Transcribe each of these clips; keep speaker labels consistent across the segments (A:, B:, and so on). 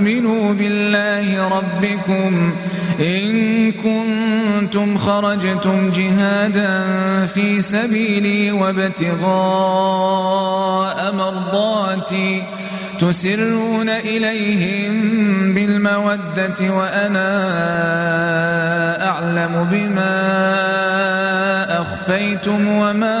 A: تؤمنوا بالله ربكم إن كنتم خرجتم جهادا في سبيلي وابتغاء مرضاتي تسرون إليهم بالمودة وأنا أعلم بما أخفيتم وما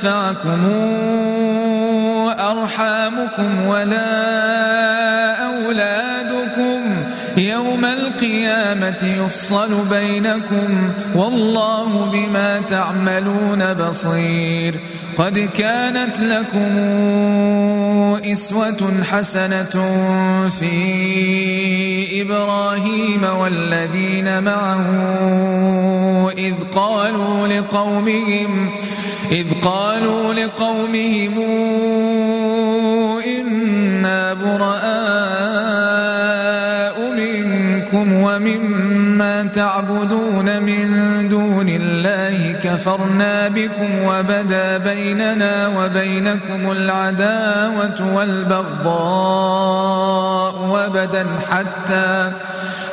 A: تنفعكم أرحامكم ولا أولادكم يوم القيامة يفصل بينكم والله بما تعملون بصير قد كانت لكم إسوة حسنة في إبراهيم والذين معه إذ قالوا لقومهم إذ قالوا لقومهم إنا براء منكم ومما تعبدون من دون الله كفرنا بكم وبدا بيننا وبينكم العداوة والبغضاء وبدا حتى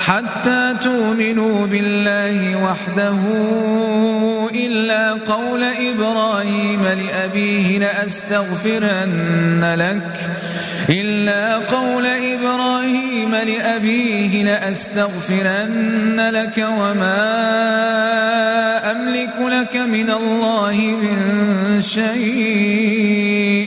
A: حتى تؤمنوا بالله وحده إلا قول إبراهيم لأبيه لأستغفرن لك إلا قول إبراهيم لأبيه لأستغفرن لك وما أملك لك من الله من شيء.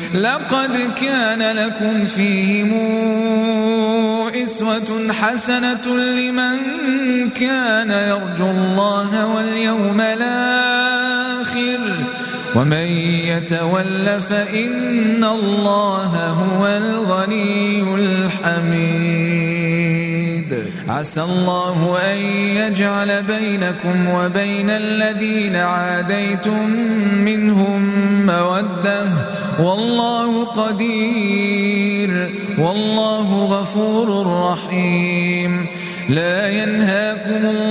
A: لقد كان لكم فيهم إسوة حسنة لمن كان يرجو الله واليوم الآخر. ومن يتول فإن الله هو الغني الحميد. عسى الله أن يجعل بينكم وبين الذين عاديتم منهم مودة. والله قدير والله غفور رحيم. لا ينهاكم الله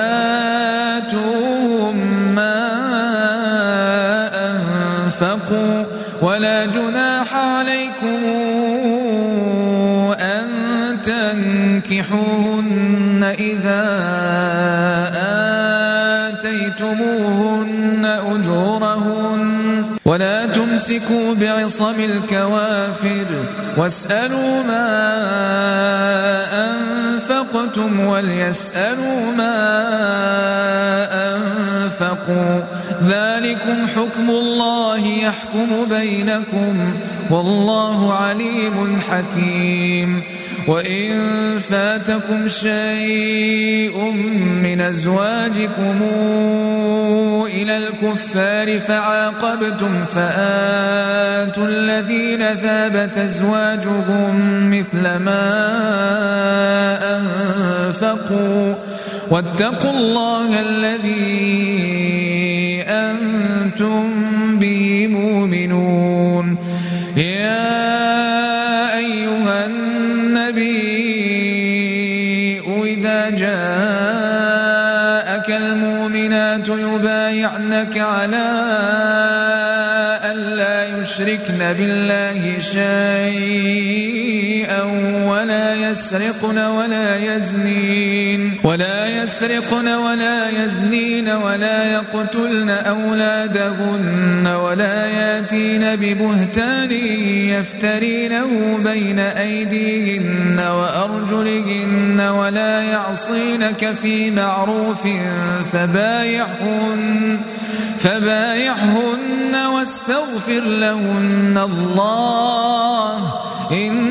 A: ولا جناح عليكم أن تنكحوهن إذا ولا تمسكوا بعصم الكوافر واسألوا ما أنفقتم وليسألوا ما أنفقوا ذلكم حكم الله يحكم بينكم والله عليم حكيم وإن فاتكم شيء من أزواجكم إلى الكفار فعاقبتم فآتوا الذين ذابت أزواجهم مثل ما أنفقوا واتقوا الله الذي النبي إذا جاءك المؤمنات يبايعنك على ألا يشركن بالله شيئا يسرقن ولا يزنين. ولا يسرقن ولا يزنين ولا يقتلن أولادهن ولا يأتين ببهتان يفترينه بين أيديهن وأرجلهن ولا يعصينك في معروف فبايعهن فبايعهن واستغفر لهن. الله إن